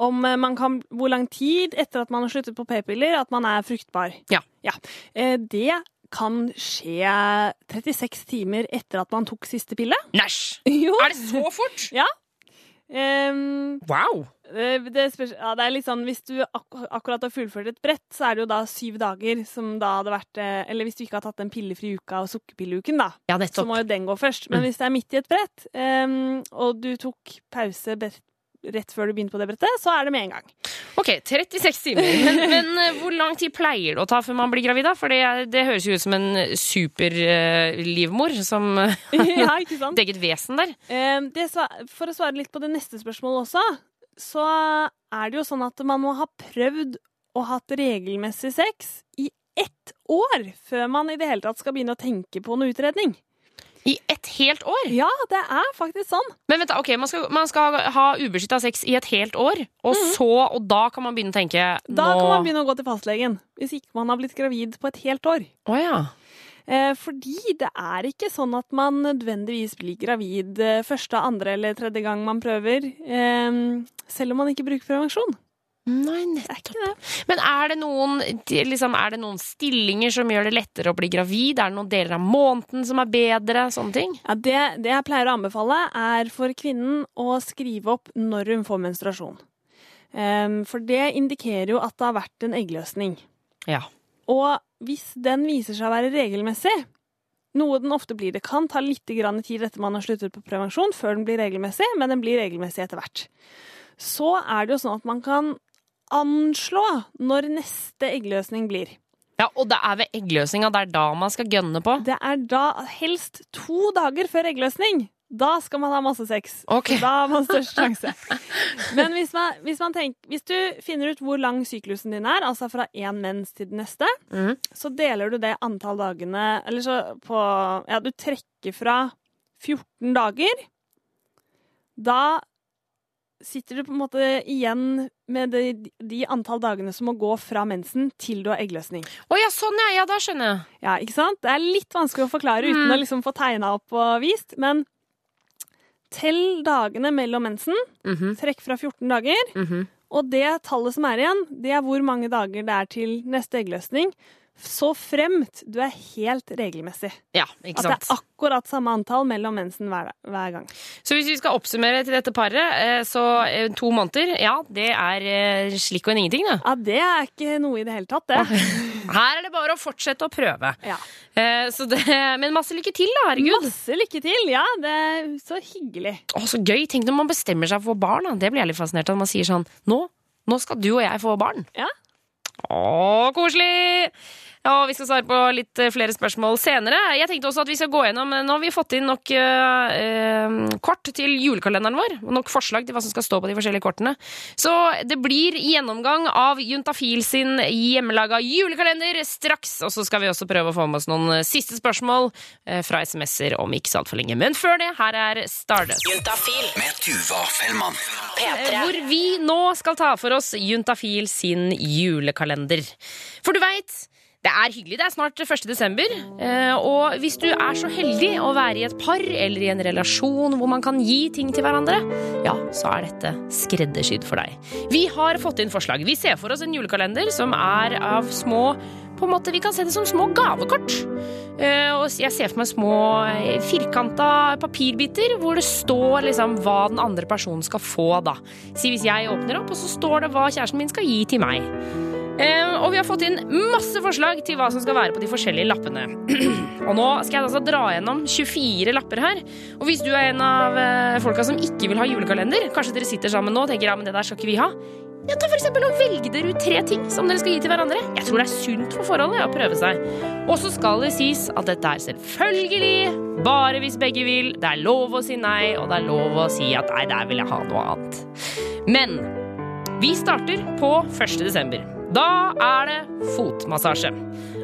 Om eh, man kan, hvor lang tid etter at man har sluttet på p-piller at man er fruktbar. Ja. ja. Det kan skje 36 timer etter at man tok siste pille. Næsj! Jo. Er det så fort? Ja. Um, Wow! Eh, det, spørs, ja, det er litt sånn, Hvis du ak akkurat har fullført et brett, så er det jo da syv dager som da hadde vært eh, Eller hvis du ikke har tatt den pillefri uka og sukkerpilleuken, da. Ja, Så må jo den gå først. Men Mm. hvis det er midt i et brett, um, og du tok pause rett før du begynte på det brettet, så er det med en gang. Ok, 36 timer. Men, men eh, hvor lang tid pleier det å ta før man blir gravid? da? For det, det høres jo ut som en superlivmor som eh, ja, ikke sant? et vesen der. Um, det, for å svare litt på det neste spørsmålet også, så er det jo sånn at man må ha prøvd og hatt regelmessig sex i ett år før man i det hele tatt skal begynne å tenke på noe utredning. I et helt år? Ja, det er faktisk sånn. Men vent da, ok, man skal, man skal ha ubeskytta sex i et helt år, og så, og da kan man begynne å tenke. Da nå... kan man begynne å gå til fastlegen, hvis ikke man har blitt gravid på et helt år. Oh, ja. Eh, fordi det er ikke sånn at man nødvendigvis blir gravid eh, første, andre eller tredje gang man prøver, eh, selv om man ikke bruker prevensjon. Nei, nettopp. Men er det, noen, liksom, er det noen stillinger som gjør det lettere å bli gravid? Er det noen deler av måneden som er bedre? Sånne ting? Ja, det, det jeg pleier å anbefale, er for kvinnen å skrive opp når hun får menstruasjon. For det indikerer jo at det har vært en eggløsning. Ja. Og hvis den viser seg å være regelmessig, noe den ofte blir Det kan ta litt grann tid etter man har sluttet på prevensjon, før den blir regelmessig, men den blir regelmessig etter hvert. Så er det jo sånn at man kan anslå når neste eggløsning blir. Ja, Og det er ved eggløsninga, det er da man skal gønne på? Det er da helst to dager før eggløsning. Da skal man ha masse sex. Okay. Da har man størst sjanse. Men hvis, man, hvis, man tenker, hvis du finner ut hvor lang syklusen din er, altså fra én mens til den neste, mm. så deler du det antall dagene Eller så på Ja, du trekker fra 14 dager. Da sitter du på en måte igjen med de, de antall dagene som må gå fra mensen til du har eggløsning. Å ja, sånn ja, ja, da skjønner jeg. Ja, ikke sant? Det er litt vanskelig å forklare uten Mm. å liksom få tegna opp og vist, men tell dagene mellom mensen, Mhm. trekk fra 14 dager, Mhm. og det tallet som er igjen, det er hvor mange dager det er til neste eggløsning, så fremt du er helt regelmessig. Ja, ikke sant? At det er akkurat samme antall mellom mensen hver, hver gang. Så hvis vi skal oppsummere til dette paret, eh, så eh, to måneder, ja, det er eh, slik og ingenting, da. Ja, det er ikke noe i det hele tatt, det. Her er det bare å fortsette å prøve. Ja. Så det, men masse lykke til, da, herregud. Masse lykke til! Ja, det er så hyggelig. Å, så gøy. Tenk når man bestemmer seg for barn. Da. Det blir jeg litt fascinert av. Man sier sånn Nå, nå skal du og jeg få barn. Ja. Å, koselig! Ja, og Vi skal svare på litt eh, flere spørsmål senere. Jeg tenkte også at vi skal gå gjennom eh, Nå har vi fått inn nok eh, eh, kort til julekalenderen vår. Og nok forslag til hva som skal stå på de forskjellige kortene. Så det blir gjennomgang av Juntafil sin hjemmelaga julekalender straks. Og så skal vi også prøve å få med oss noen siste spørsmål eh, fra SMS-er om ikke så altfor lenge. Men før det, her er Stardust. Juntafil med Tuva Fellmann. Eh, Hvor vi nå skal ta for oss Juntafil sin julekalender. For du veit, det er hyggelig. Det er snart 1. desember. eh, Og hvis du er så heldig å være i et par eller i en relasjon hvor man kan gi ting til hverandre, ja, så er dette skreddersydd for deg. Vi har fått inn forslag. Vi ser for oss en julekalender som er av små på en måte, Vi kan se det som små gavekort. Eh, og jeg ser for meg små eh, firkanta papirbiter hvor det står liksom hva den andre personen skal få. da. Si hvis jeg åpner opp, og så står det hva kjæresten min skal gi til meg. Og vi har fått inn masse forslag til hva som skal være på de forskjellige lappene. og nå skal jeg altså dra gjennom 24 lapper her. Og hvis du er en av eh, folka som ikke vil ha julekalender, kanskje dere sitter sammen nå og tenker ja, men det der skal ikke vi ha. Ja, ta for eksempel og Velg dere ut tre ting som dere skal gi til hverandre. Jeg tror det er sunt for forholdet å prøve seg. Og så skal det sies at dette er selvfølgelig bare hvis begge vil. Det er lov å si nei, og det er lov å si at nei, der vil jeg ha noe annet. Men Vi starter på 1. desember. Da er det fotmassasje.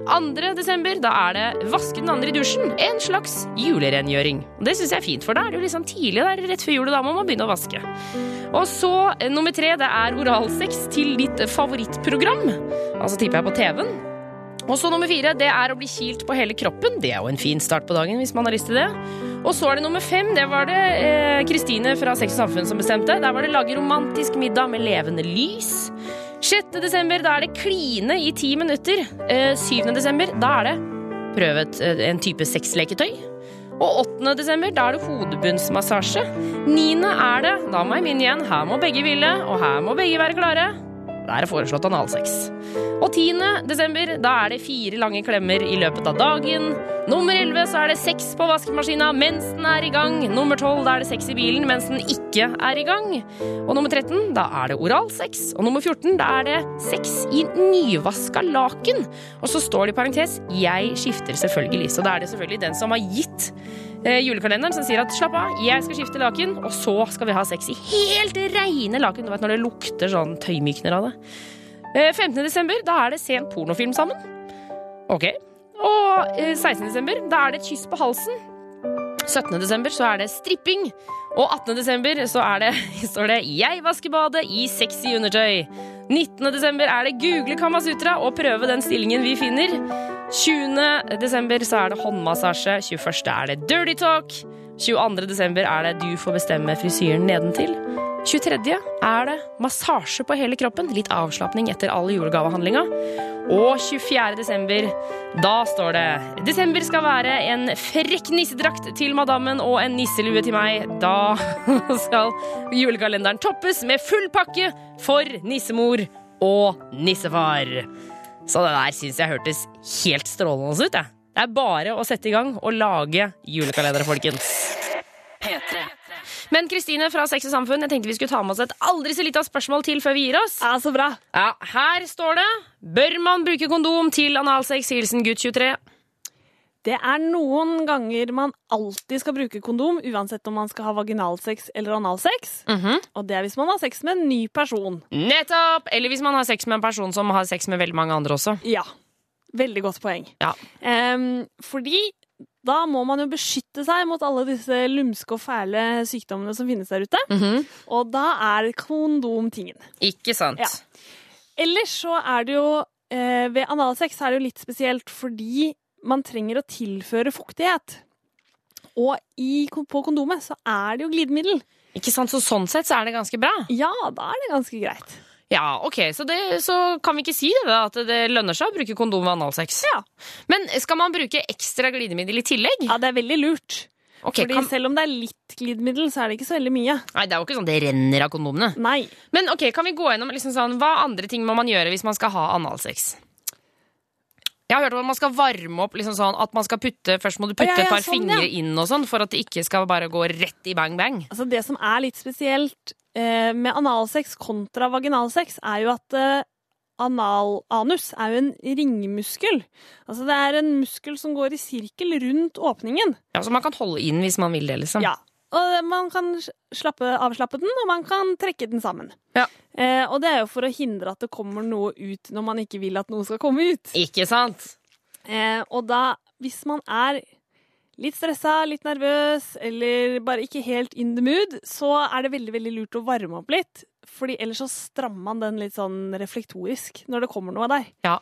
2. desember, da er det vaske den andre i dusjen. En slags julerengjøring. Det syns jeg er fint, for da er det jo liksom tidlig der, rett før jul, da må man begynne å vaske. Og så eh, nummer tre, det er oralsex til ditt favorittprogram. Altså tipper jeg på TV-en. Og så nummer fire, det er å bli kilt på hele kroppen. Det er jo en fin start på dagen hvis man har lyst til det. Og så er det nummer fem, det var det eh, Kristine fra Sex og Samfunn som bestemte. Der var det lage romantisk middag med levende lys. 6. desember, da er det kline i ti minutter. Eh, 7. desember, da er det prøve eh, en type sexleketøy. Og 8. desember, da er det hodebunnsmassasje. 9. er det, da må jeg minne igjen, her må begge ville, og her må begge være klare. Da er foreslått analsex. Og 10. desember, da er det fire lange klemmer i løpet av dagen. Nummer 11 så er det sex på vaskemaskina mens den er i gang. Nummer 12 da er det sex i bilen mens den ikke er i gang. Og nummer 13 da er det oralsex. Og nummer 14 da er det sex i nyvaska laken. Og så står det i parentes 'jeg skifter selvfølgelig'. Så da er det selvfølgelig den som har gitt julekalenderen som sier at slapp av, jeg skal skifte laken, og så skal vi ha sex i helt reine laken. Du vet når det lukter sånn tøymykner av det. Eh, 15. desember, da er det sent pornofilm sammen. Ok. Og eh, 16. desember, da er det et kyss på halsen. 17. desember så er det stripping. Og 18. desember så er det, står det 'Jeg vasker badet i sexy undertøy'. 19. desember er det google Kamasutra og prøve den stillingen vi finner. 20. desember så er det håndmassasje. 21. er det dirty talk. 22. desember er det du får bestemme frisyren nedentil. 23. er det massasje på hele kroppen. Litt avslapning etter all julegavehandlinga. Og 24. desember, da står det Desember skal være en frekk nissedrakt til madammen og en nisselue til meg. Da skal julekalenderen toppes med full pakke for nissemor og nissefar. Så det der syns jeg hørtes helt strålende ut. jeg. Det er bare å sette i gang og lage julekalendere, folkens. Men Kristine fra Sex og Samfunn, jeg tenkte vi skulle ta med oss et aldri så lite spørsmål til før vi gir oss. Ja, så bra. Ja, Her står det Bør man bruke kondom til analsex? Hilsen gutt 23. Det er noen ganger man alltid skal bruke kondom, uansett om man skal ha vaginalsex eller analsex. Og det er hvis man har sex med en ny person. Nettopp! Eller hvis man har sex med en person som har sex med veldig mange andre også. Ja. Veldig godt poeng. Ja. Um, fordi da må man jo beskytte seg mot alle disse lumske og fæle sykdommene som finnes der ute. Og da er kondom tingen. Ikke sant? Ja. Ellers så er det jo eh, Ved analsex er det jo litt spesielt fordi man trenger å tilføre fuktighet. Og i, på kondomet så er det jo glidemiddel. Ikke sant? Så sånn sett så er det ganske bra. Ja, da er det ganske greit. Ja, ok, så, det, så kan vi ikke si det da, at det lønner seg å bruke kondom ved analsex. Ja. Men skal man bruke ekstra glidemiddel i tillegg? Ja, det er veldig lurt. Okay, Fordi kan- selv om det er litt glidemiddel, så er det ikke så veldig mye. Nei, det er jo ikke sånn det renner av kondomene. Nei. Men ok, kan vi gå gjennom liksom sånn, hva andre ting må man gjøre hvis man skal ha analsex? Jeg har hørt om at man skal varme opp liksom sånn at man skal putte, Først må du putte Ja, ja, et par sånn, fingre inn og sånn, for at det ikke skal bare gå rett i bang bang. Altså Det som er litt spesielt eh, med analsex kontra vaginalsex, er jo at eh, analanus er jo en ringmuskel. Altså Det er en muskel som går i sirkel rundt åpningen. Ja, Så man kan holde inn hvis man vil det, liksom. Ja. Og man kan slappe, avslappe den, og man kan trekke den sammen. Ja. Eh, og det er jo for å hindre at det kommer noe ut når man ikke vil at noe skal komme ut. Ikke sant? Eh, og da, hvis man er litt stressa, litt nervøs, eller bare ikke helt in the mood, så er det veldig veldig lurt å varme opp litt. Fordi ellers så strammer man den litt sånn reflektorisk når det kommer noe der. Ja.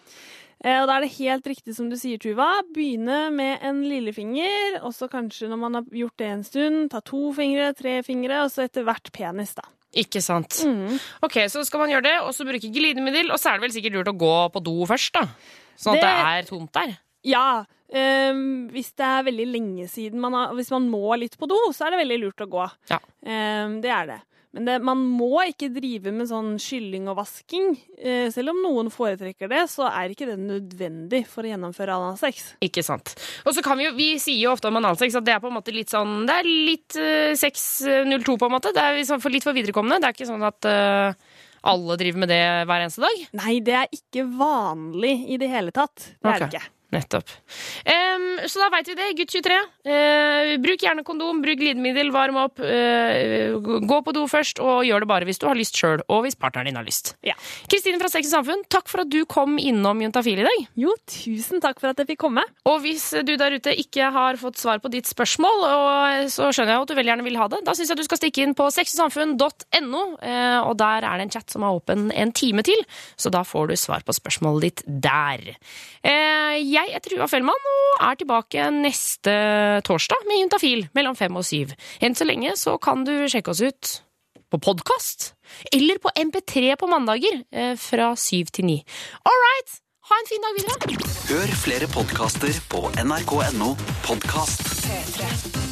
Eh, og da er det helt riktig som du sier, Tuva. Begynne med en lillefinger, og så kanskje når man har gjort det en stund, ta to fingre, tre fingre, og så etter hvert penis, da. Ikke sant. Mm. Ok, Så skal man gjøre det, og så bruke glidemiddel, og så er det vel sikkert lurt å gå på do først, da. Sånn at det, Det- er tomt der. Ja, Um, hvis det er veldig lenge siden man har, Hvis man må litt på do, så er det veldig lurt å gå. Ja. Um, det er det. Men det, man må ikke drive med sånn skylling og vasking. Eh, selv om noen foretrekker det, så er ikke det nødvendig for å gjennomføre analsex. Ikke sant. Og så kan vi jo, vi sier jo ofte om analsex at det er på en måte litt sånn Det er litt eh, 602, på en måte. Det er liksom for litt for viderekommende. Det er ikke sånn at eh, alle driver med det hver eneste dag. Nei, det er ikke vanlig i det hele tatt. Det er det ikke. Nettopp. Um, så da veit vi det. Gutt 23. Uh, bruk gjerne kondom, bruk glidemiddel, varm opp. Uh, gå på do først, og gjør det bare hvis du har lyst sjøl, og hvis partneren din har lyst. Kristine fra Sex og Samfunn, takk for at du kom innom Juntafil i dag. Jo, tusen takk for at jeg fikk komme. Og hvis du der ute ikke har fått svar på ditt spørsmål, og så skjønner jeg at du veldig gjerne vil ha det, da syns jeg du skal stikke inn på sexogsamfunn.no, uh, og der er det en chat som er åpen en time til, så da får du svar på spørsmålet ditt der. Eh, Jeg heter Tuva Fellmann og er tilbake neste torsdag med Juntafil mellom fem og syv. Enn så lenge så kan du sjekke oss ut på podkast eller på MP3 på mandager eh, fra syv til ni. All right! Ha en fin dag videre! Hør flere podkaster på nrk.no podkast. P3.